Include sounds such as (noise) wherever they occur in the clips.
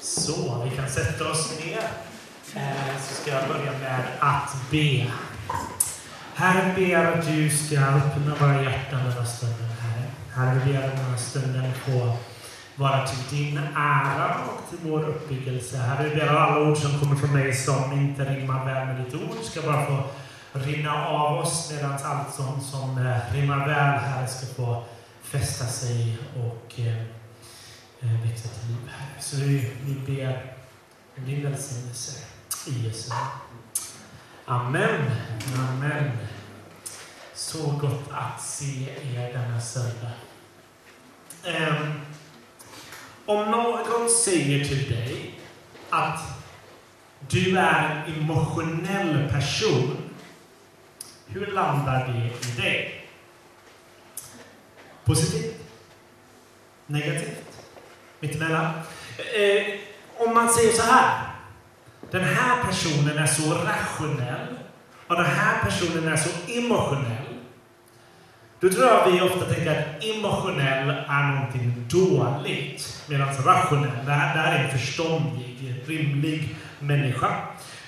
Så, vi kan sätta oss ner. Eh, så ska jag börja med att be. Herre, ber att du ska öppna våra hjärtan denna stund. stunden, Herre. Herre, vi ber att den här stunden få vara till din ära och till vår uppbyggelse. Herre, vi ber att alla ord som kommer från mig som inte rimmar väl med ditt ord ska bara få rinna av oss medan allt som, som rimmar väl, Herre, ska få fästa sig och eh, Eh, växa till liv, Så vi, vi ber om din välsignelse i Jesu namn. Amen. Amen. Så gott att se er denna söndag. Um, om någon säger till dig att du är en emotionell person, hur landar det i dig? Positivt? Negativt? Mittemellan? Eh, om man säger så här. Den här personen är så rationell och den här personen är så emotionell. Då tror jag vi ofta tänker att emotionell är någonting dåligt. Medan alltså rationell, det här, det här är en förståndig, rimlig människa.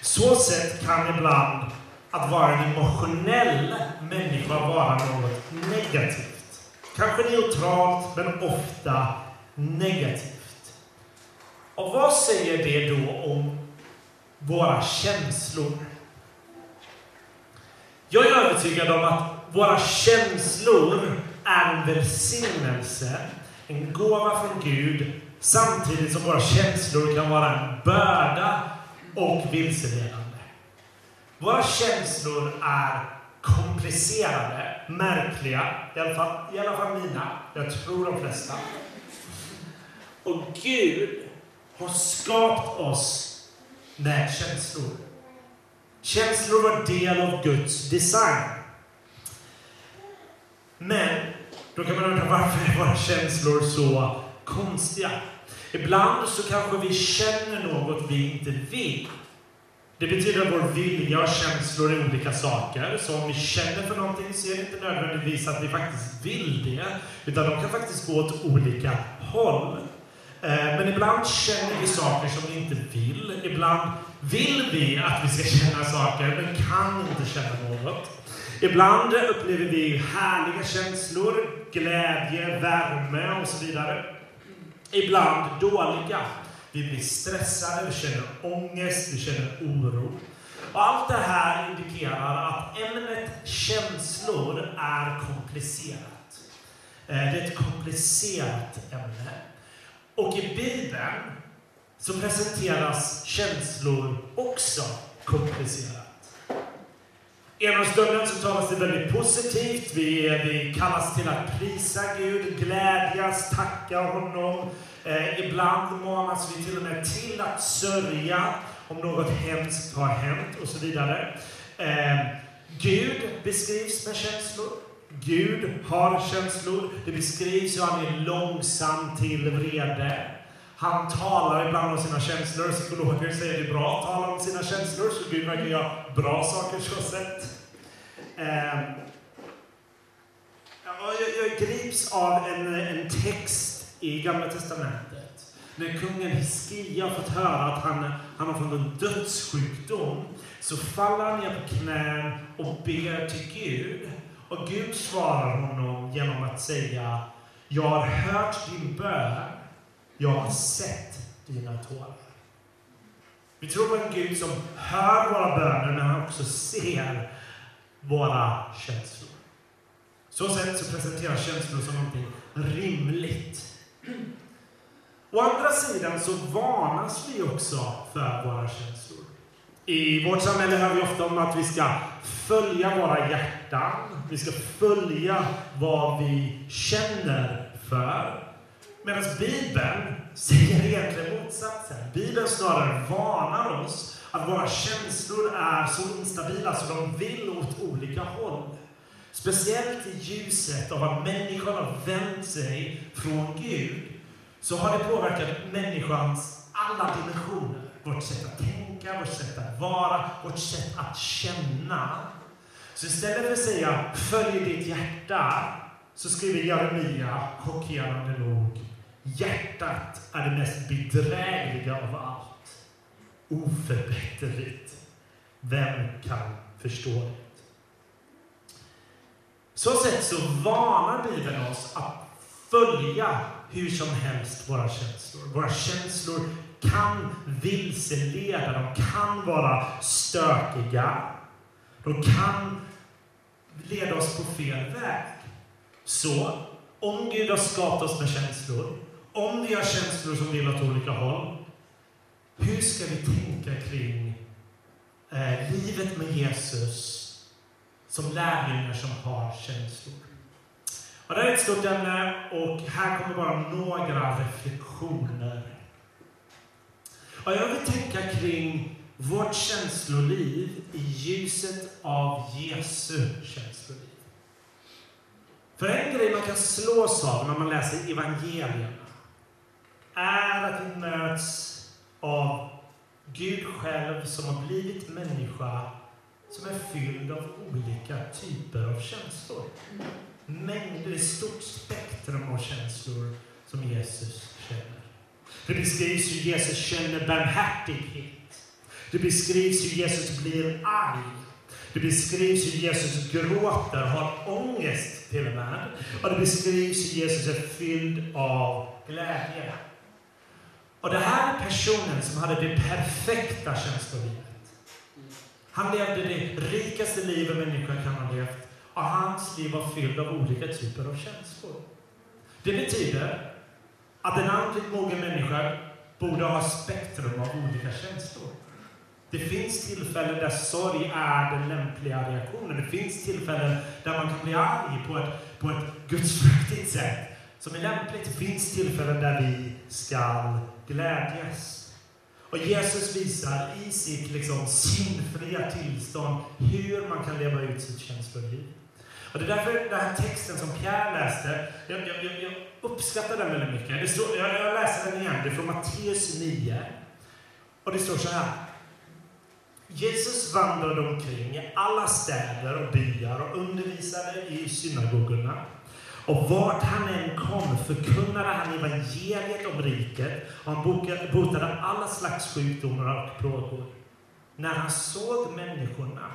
Så sett kan ibland att vara en emotionell människa vara något negativt. Kanske neutralt, men ofta negativt. Och vad säger det då om våra känslor? Jag är övertygad om att våra känslor är en välsignelse, en gåva från Gud, samtidigt som våra känslor kan vara en börda och vilseledande. Våra känslor är komplicerade, märkliga, i alla, fall, i alla fall mina, jag tror de flesta. Och Gud har skapat oss med känslor. Känslor var del av Guds design. Men då kan man undra varför är våra känslor så konstiga? Ibland så kanske vi känner något vi inte vill. Det betyder att vår vilja och känslor är olika saker. Så om vi känner för någonting så är det inte nödvändigtvis att vi faktiskt vill det. Utan de kan faktiskt gå åt olika håll. Eh, men ibland känner vi saker som vi inte vill. Ibland vill vi att vi ska (laughs) känna saker, men kan inte känna något. Ibland upplever vi härliga känslor, glädje, värme och så vidare. Ibland dåliga. Vi blir stressade, vi känner ångest, vi känner oro. Och allt det här indikerar att ämnet känslor är komplicerat. Eh, det är ett komplicerat ämne. Och i Bibeln så presenteras känslor också komplicerat. Ena stunden så talas det väldigt positivt. Vi, vi kallas till att prisa Gud, glädjas, tacka honom. Eh, ibland manas vi till och med till att sörja om något hemskt har hänt och så vidare. Eh, Gud beskrivs med känslor. Gud har känslor. Det beskrivs hur han är långsam till vrede. Han talar ibland om sina känslor. Psykologer säger det är bra att tala om sina känslor, så Gud verkar göra bra saker så sett. Eh, jag, jag grips av en, en text i Gamla Testamentet. När kungen Hiskia har fått höra att han, han har fått en dödssjukdom, så faller han ner på knän och ber till Gud. Och Gud svarar honom genom att säga, jag har hört din bön jag har sett dina tårar. Vi tror på en Gud som hör våra böner, men han också ser våra känslor. Så sätt så presenteras känslor som någonting rimligt. Å andra sidan så varnas vi också för våra känslor. I vårt samhälle hör vi ofta om att vi ska följa våra hjärtan. Vi ska följa vad vi känner för. Medan Bibeln säger egentligen motsatsen. Bibeln snarare varnar oss att våra känslor är så instabila så de vill åt olika håll. Speciellt i ljuset av att människan har vänt sig från Gud, så har det påverkat människans alla dimensioner. Vårt sätt att tänka, vårt sätt att vara, vårt sätt att känna. Så istället för att säga ”följ ditt hjärta” så skriver Jeremia chockerande nog Hjärtat är det mest bedrägliga av allt. Oförbätterligt. Vem kan förstå det? Så sett så varnar Bibeln oss att följa hur som helst våra känslor. Våra känslor kan vilseleda, de kan vara stökiga. De kan leda oss på fel väg. Så, om Gud har skapat oss med känslor, om vi har känslor som vill åt olika håll, hur ska vi tänka kring eh, livet med Jesus som lärjungar som har känslor? Och det är ett stort ämne och här kommer bara några reflektioner. Och jag vill tänka kring vårt känsloliv i ljuset av Jesu känsloliv. För en grej man kan slås av när man läser evangelierna är att vi möts av Gud själv som har blivit människa som är fylld av olika typer av känslor. Mängder, ett stort spektrum av känslor som Jesus känner. Det beskrivs hur Jesus känner barmhärtighet. Det beskrivs hur Jesus blir arg. Det beskrivs hur Jesus gråter, har ångest till och med. Och det beskrivs hur Jesus är fylld av glädje. Och det här är personen som hade det perfekta känslolivet. Han levde det rikaste liv en människa kan ha levt. Och hans liv var fylld av olika typer av känslor. Det betyder att en andligt mogen människa borde ha spektrum av olika känslor. Det finns tillfällen där sorg är den lämpliga reaktionen. Det finns tillfällen där man kan bli arg på ett, på ett gudsfruktigt sätt som är lämpligt. Det finns tillfällen där vi ska glädjas. Och Jesus visar i sitt liksom, sinfria tillstånd hur man kan leva ut sitt känsloliv. Och det är därför den här texten som Pierre läste, jag, jag, jag uppskattar den väldigt mycket. Det står, jag, jag läser den igen, det är från Matteus 9. Och det står så här. Jesus vandrade omkring i alla städer och byar och undervisade i synagogorna. Och vart han än kom förkunnade han evangeliet om riket och han botade alla slags sjukdomar och plågor. När han såg människorna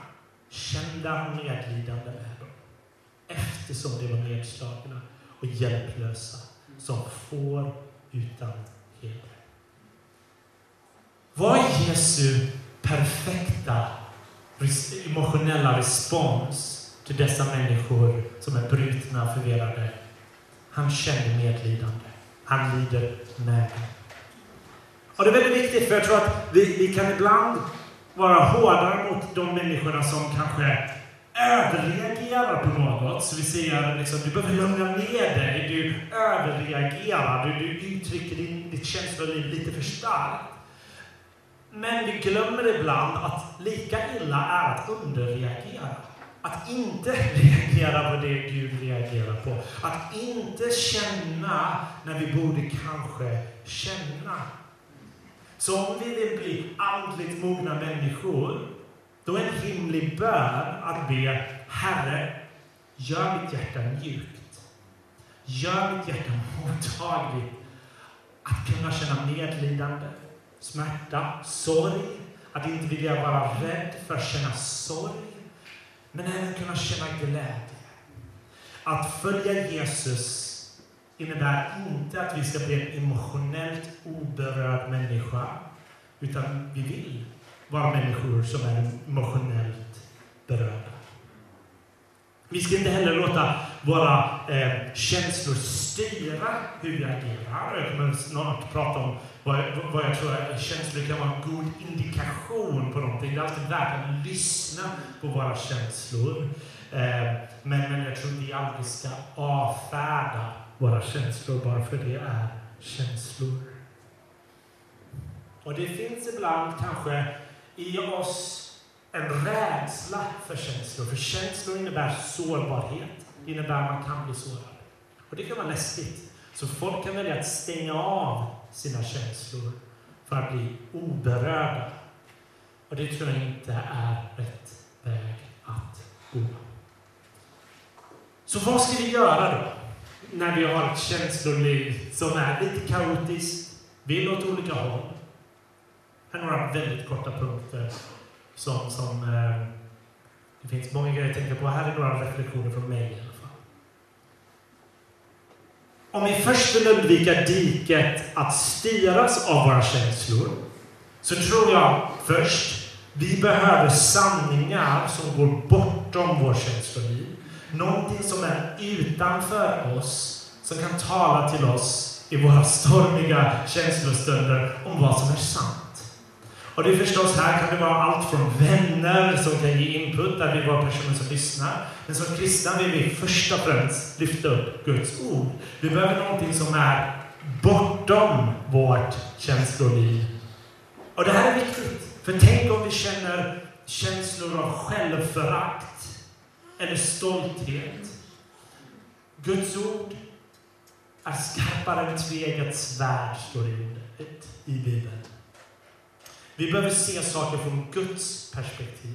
kände han medlidande med dem eftersom de var nedslagna och hjälplösa som får utan heder. Vad är Jesu perfekta emotionella respons till dessa människor som är brutna och förvirrade. Han känner medlidande. Han lider med dem. Och det är väldigt viktigt, för jag tror att vi, vi kan ibland vara hårdare mot de människorna som kanske överreagerar på något. Så vi säger liksom, du behöver lugna ner dig, du överreagerar, du, du uttrycker din, ditt känsloliv lite för starkt. Men vi glömmer ibland att lika illa är att underreagera. Att inte (laughs) reagera på det Gud reagerar på. Att inte känna när vi borde kanske känna. Så om vi vill bli andligt mogna människor, då är en rimlig bön att be Herre, gör mitt hjärta mjukt. Gör mitt hjärta mottagligt. Att kunna känna medlidande smärta, sorg, att inte vilja vara rädd för att känna sorg, men även kunna känna glädje. Att följa Jesus innebär inte att vi ska bli en emotionellt oberörd människa, utan vi vill vara människor som är emotionellt berörda. Vi ska inte heller låta våra eh, känslor styra hur vi agerar. Jag kommer snart prata om vad, vad jag tror att känslor kan vara en god indikation på någonting. Det är alltid värt att lyssna på våra känslor. Eh, men, men jag tror vi aldrig ska avfärda våra känslor bara för det är känslor. Och det finns ibland kanske i oss en rädsla för känslor. För känslor innebär sårbarhet. Innebär att man kan bli sårad. Och det kan vara läskigt. Så folk kan välja att stänga av sina känslor för att bli oberörda. Och det tror jag inte är rätt väg att gå. Så vad ska vi göra då? när vi har ett känsloliv som är lite kaotiskt, vill åt olika håll. Här är några väldigt korta punkter som, som eh, det finns många grejer att tänka på. Här är några reflektioner från mig i alla. Om vi först vill undvika diket att styras av våra känslor, så tror jag först vi behöver sanningar som går bortom vår känsloliv. Någonting som är utanför oss, som kan tala till oss i våra stormiga känslostunder om vad som är sant. Och det är förstås, här kan det vara allt från vänner som kan ge input, där vi var personer som lyssnar. Men som kristna vill vi först och främst lyfta upp Guds ord. Vi behöver någonting som är bortom vårt känsloliv. Och det här är viktigt. För tänk om vi känner känslor av självförakt eller stolthet. Guds ord är skarpare än eget svärd, står det i Bibeln. Vi behöver se saker från Guds perspektiv.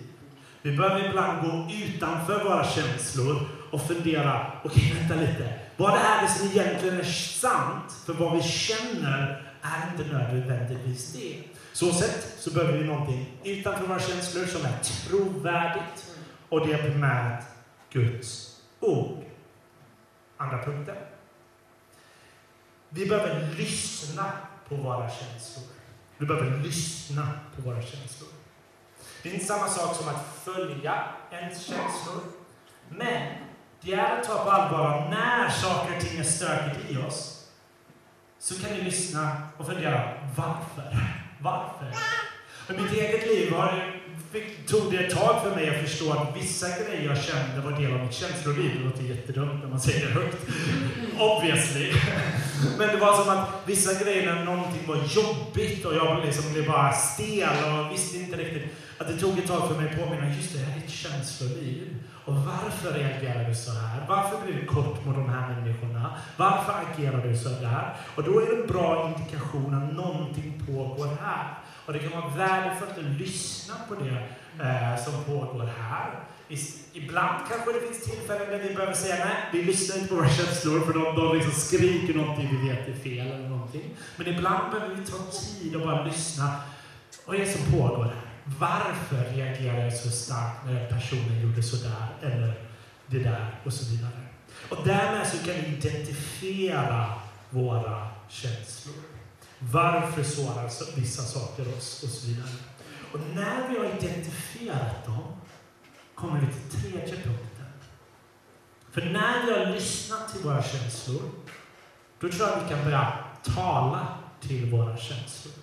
Vi behöver ibland gå utanför våra känslor och fundera, okej, okay, vänta lite. Vad är det som egentligen är sant? För vad vi känner är inte nödvändigtvis det. Så sett så behöver vi någonting utanför våra känslor som är trovärdigt. Och det är primärt Guds ord. Andra punkten. Vi behöver lyssna på våra känslor. Du behöver lyssna på våra känslor. Det är inte samma sak som att följa ens känslor. Men det är att ta på allvar när saker och ting är stökigt i oss. Så kan vi lyssna och fundera, varför? Varför? I mitt eget liv har tog det ett tag för mig att förstå att vissa grejer jag kände var del av mitt känsloliv. Det låter jättedumt när man säger det högt. Obviously. (laughs) Men det var som att vissa grejer, när någonting var jobbigt och jag liksom blev bara stel och visste inte riktigt. Att det tog ett tag för mig att påminna, just det, här är ett känsloliv. Och varför reagerar du så här? Varför blir du kort mot de här människorna? Varför agerar du så där? Och då är det en bra indikation att någonting pågår här. Och det kan vara värdefullt att lyssna på det eh, som pågår här. Ibland kanske det finns tillfällen där vi behöver säga nej, vi lyssnar inte på våra känslor för de, de liksom skriker någonting vi vet är fel eller någonting. Men ibland behöver vi ta tid och bara lyssna. Vad är det som pågår här? Varför reagerar jag så starkt när personen gjorde sådär eller det där och så vidare. Och därmed så kan vi identifiera våra känslor. Varför sårar vissa saker oss och så vidare. Och när vi har identifierat dem kommer vi till tredje punkten. För när vi har lyssnat till våra känslor, då tror jag vi kan börja tala till våra känslor.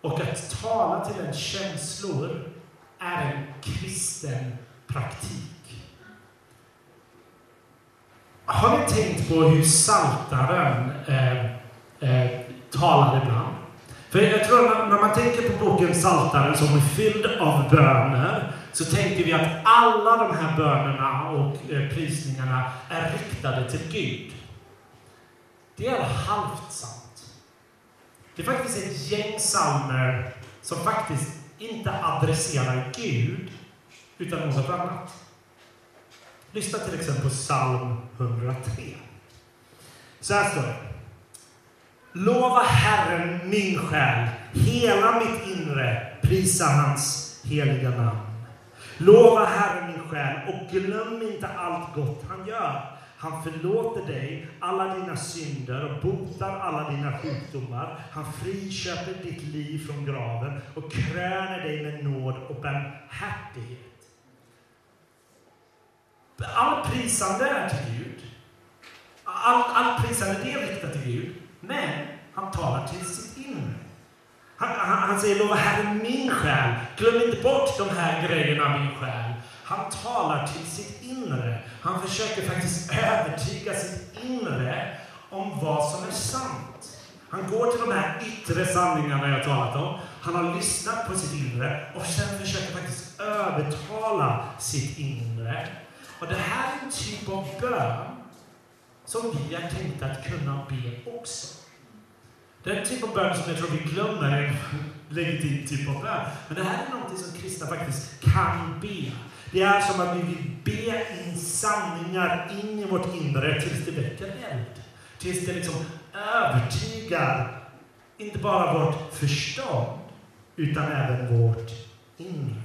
Och att tala till en känslor är en kristen praktik. Har ni tänkt på hur Saltaren eh, eh, talar ibland? För jag tror att när man tänker på boken Saltaren som är fylld av böner så tänker vi att alla de här bönerna och eh, prisningarna är riktade till Gud. Det är halvt sant. Det är faktiskt ett gäng psalmer som faktiskt inte adresserar Gud, utan något annat. Lyssna till exempel på psalm 103. Så här står det. Lova Herren min själ, hela mitt inre, prisa hans heliga namn. Lova Herren min själ och glöm inte allt gott han gör han förlåter dig alla dina synder och botar alla dina sjukdomar. Han friköper ditt liv från graven och kröner dig med nåd och barmhärtighet. Allt prisande är till Gud. Allt all prisande det är riktat till Gud. Men han talar till sitt inre. Han, han, han säger, lova Herren min själ. Glöm inte bort de här grejerna min själ. Han talar till sitt inre. Han försöker faktiskt övertyga sitt inre om vad som är sant. Han går till de här yttre sanningarna jag talat om. Han har lyssnat på sitt inre och sen försöker faktiskt övertala sitt inre. Och det här är en typ av bön som vi är tänkta att kunna be också. Den typ av bön som jag tror vi glömmer är en legitim typ av bön. Men det här är något som kristna faktiskt kan be. Det är som att vi vill be in sanningar in i vårt inre tills det väcker eld. Tills det liksom övertygar inte bara vårt förstånd, utan även vårt inre.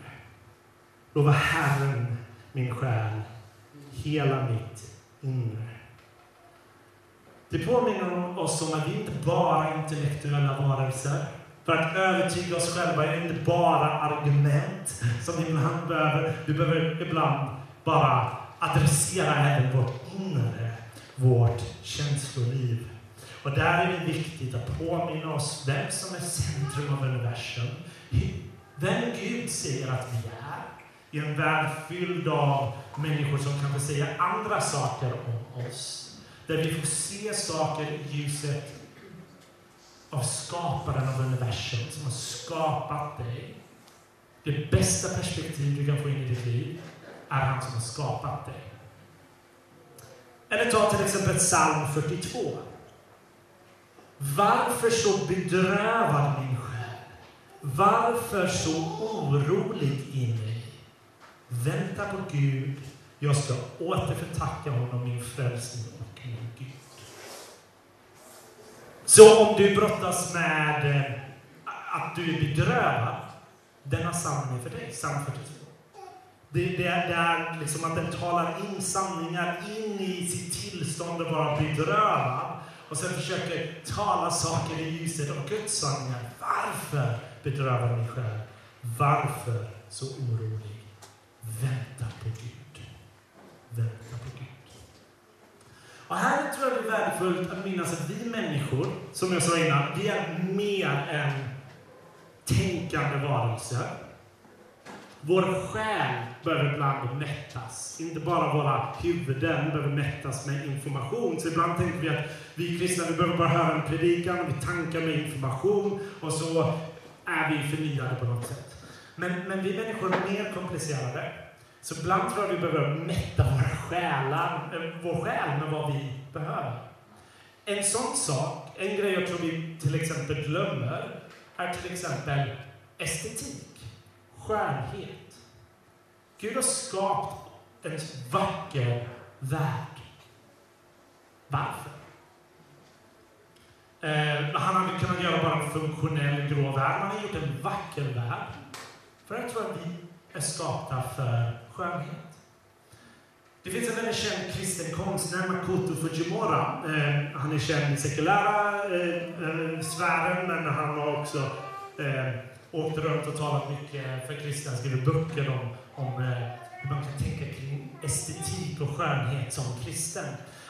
Lova Herren, min själ, hela mitt inre. Det påminner oss om att vi inte bara är intellektuella varelser. För att övertyga oss själva är inte bara argument som vi ibland behöver. Vi behöver ibland bara adressera även vårt inre, vårt känsloliv. Och där är det viktigt att påminna oss vem som är centrum av universum. Vem Gud säger att vi är. I en värld fylld av människor som kanske säger andra saker om oss. Där vi får se saker i ljuset av skaparen av universum som har skapat dig. Det bästa perspektiv du kan få in i ditt liv är han som har skapat dig. Eller ta till exempel psalm 42. Varför så bedrövad min själ? Varför så orolig i mig? Vänta på Gud, jag ska återförtacka honom min frälsning och. Så om du brottas med eh, att du är bedrövad, denna sanning är för dig, psalm 42. Det, det, är, det är liksom att den talar in sanningar in i sitt tillstånd att vara bedrövad och sen försöker tala saker i ljuset av Guds sanningar. Varför bedrövar ni själv? Varför så orolig? Vänta på Gud. Vänta på Gud. Och här tror jag det är värdefullt att minnas att vi människor, som jag sa innan, vi är mer än tänkande varelser. Vår själ behöver ibland mättas. Inte bara våra huvuden behöver mättas med information. Så ibland tänker vi att vi kristna vi behöver bara höra en predikan, vi tankar med information och så är vi förnyade på något sätt. Men, men vi människor är mer komplicerade. Så ibland tror jag vi behöver mätta våra själar, eh, vår själ med vad vi behöver. En sån sak, en grej jag tror vi till exempel glömmer, är till exempel estetik skönhet. Gud har skapat en vacker värld. Varför? Eh, han hade kunnat göra bara en funktionell grå värld. Han har gjort en vacker värld. För jag tror att vi är skapta för skönhet. Det finns en väldigt känd kristen konstnär, Makoto Fujimura. Eh, han är känd i sekulära eh, eh, sfären, men han har också eh, åkt runt och talat mycket för kristna, skrivit böcker om, om eh, hur man kan tänka kring estetik och skönhet som kristen.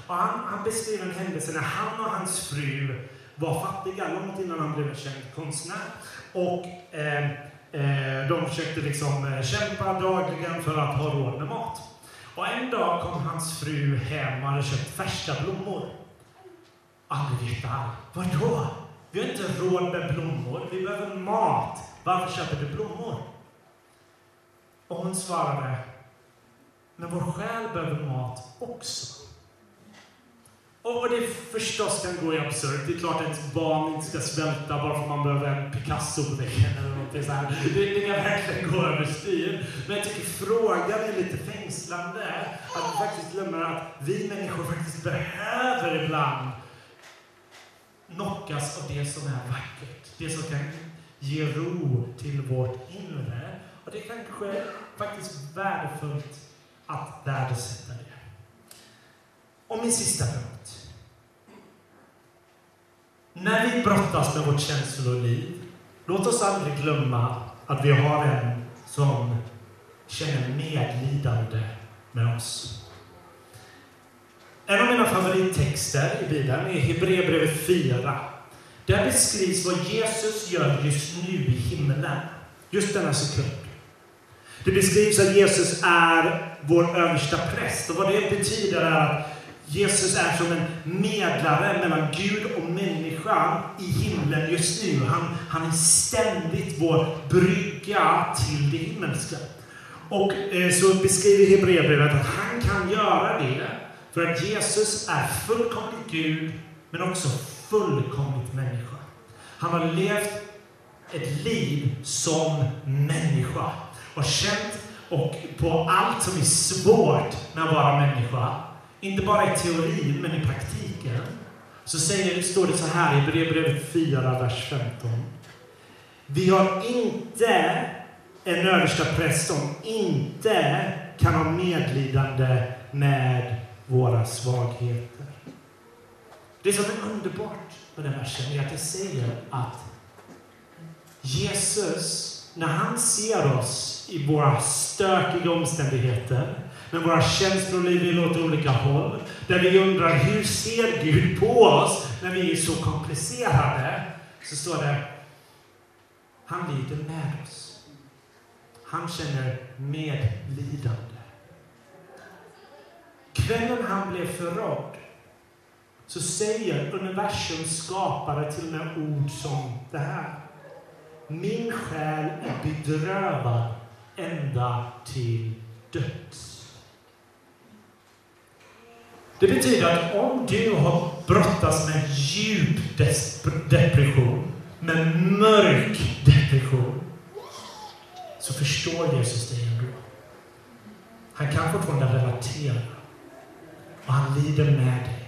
Och han, han beskriver en händelse när han och hans fru var fattiga, långt innan han blev en känd konstnär. Och eh, eh, de försökte liksom eh, kämpa dagligen för att ha råd med mat. Och en dag kom hans fru hem och hade köpt färska blommor. Och blev. Vadå? Vi har inte råd med blommor, vi behöver mat. Varför köper du blommor? Och hon svarade, men vår själ behöver mat också. Och det förstås kan gå i absurt. Det är klart att ens barn inte ska svälta bara för att man behöver en Picasso på väggen eller någonting så här. Det, det kan verkligen gå överstyr. Men jag tycker frågan är lite fängslande. Att vi faktiskt glömmer att vi människor faktiskt behöver ibland knockas av det som är vackert. Det som kan ge ro till vårt inre. Och det kanske är faktiskt värdefullt att värdesätta det. Och min sista punkt. När vi brottas med vårt känsloliv, låt oss aldrig glömma att vi har en som känner medlidande med oss. En av mina favorittexter i Bibeln är Hebreerbrevet 4. Där beskrivs vad Jesus gör just nu i himlen. Just denna sekund. Det beskrivs att Jesus är vår översta präst. Och vad det betyder är att Jesus är som en medlare mellan Gud och människan i himlen just nu. Han, han är ständigt vår brygga till det himmelska. Och eh, så beskriver Hebreerbrevet att han kan göra det för att Jesus är fullkomligt Gud, men också fullkomligt människa. Han har levt ett liv som människa och känt och på allt som är svårt med att vara människa, inte bara i teorin men i praktiken, så säger, står det så här i Hebreerbrevet 4, vers 15. Vi har inte en översta präst som inte kan ha medlidande med våra svagheter. Det som är underbart med den versen är att det säger att Jesus, när han ser oss i våra stökiga omständigheter, när våra känsloliv vill åt olika håll, där vi undrar hur ser Gud på oss när vi är så komplicerade, så står det han lider med oss. Han känner medlidande. Kvällen han blev förrådd så säger universums skapare till och med ord som det här. Min själ är bedrövad ända till döds. Det betyder att om du har brottats med djup depression, med mörk depression, så förstår Jesus dig ändå. Han kan fortfarande relatera. Och han lider med dig.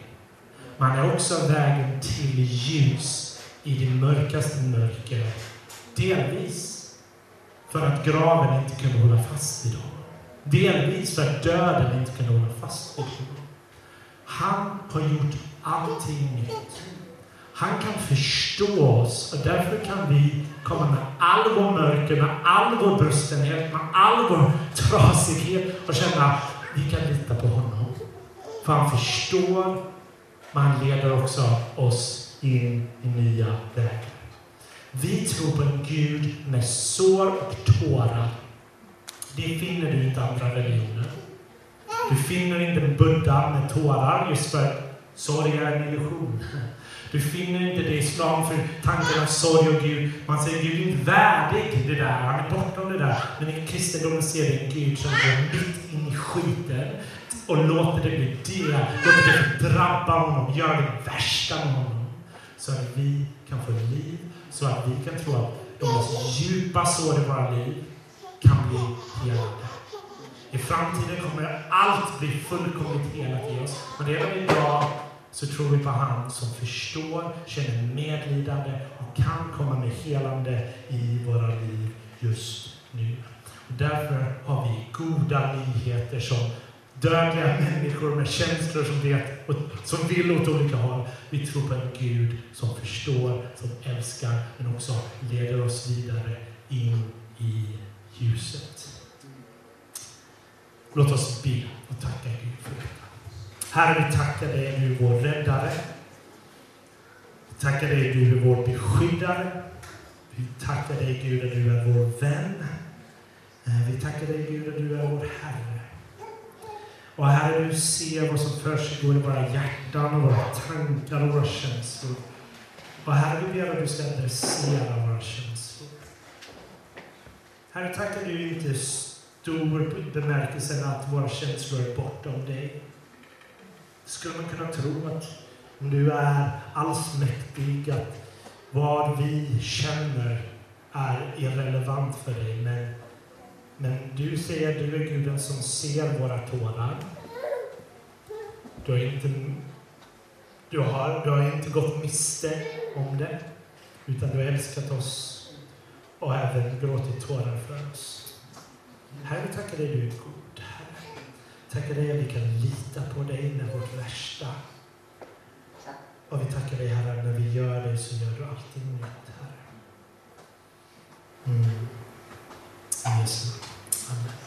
Men han är också vägen till ljus i det mörkaste mörker. Delvis för att graven inte kunde hålla fast vid honom. Delvis för att döden inte kunde hålla fast vid honom. Han har gjort allting nytt. Han kan förstå oss och därför kan vi komma med all vår mörker, med all vår brustenhet, med all vår trasighet och känna att vi kan lita på honom. För han förstår, men han leder också oss in i nya vägar. Vi tror på en Gud med sår och tårar. Det finner du inte i andra religioner. Du finner inte en Buddha med tårar just för att sorg är en illusion. Du finner inte det i islam för tanken av sorg och Gud. Man säger Gud är inte värdig det där, han är bortom det där. Men i kristendomen ser vi en Gud som går mitt in i skiten och låter det bli det. Låter det drabba honom, gör det värsta med honom. Så att vi kan få liv, så att vi kan tro att de mest djupa sår i våra liv kan bli helade. I framtiden kommer allt bli fullkomligt helat i oss. Men redan idag så tror vi på han som förstår, känner medlidande och kan komma med helande i våra liv just nu. Och därför har vi goda nyheter som dödliga människor med känslor som vet och som vill åt olika håll. Vi tror på en Gud som förstår, som älskar, men också leder oss vidare in i ljuset. Låt oss be och tacka Gud för detta. Herre, vi tackar dig, du är vår räddare. Vi tackar dig, du är vår beskyddare. Vi tackar dig, Gud, att du är vår vän. Eh, vi tackar dig, Gud, att du är vår Herre. Och Herre, du ser vad som försiggår i våra hjärtan och våra tankar och våra känslor. Och Herre, vi ber att du ska adressera våra känslor. Herre, tack att du inte är stor bemärkelsen att våra känslor är bortom dig. Skulle man kunna tro att om du är allsmäktig, att vad vi känner är irrelevant för dig. Men men du säger du är Guden som ser våra tårar. Du har inte, du har, du har inte gått miste om det, utan du har älskat oss och även gråtit tårar för oss. Herre, vi tackar dig, du är god. Herre. Tackar dig att vi kan lita på dig när vårt värsta. Och vi tackar dig, Herre, när vi gör det så gör du allting nytt. Herre mm. Yes. Amen.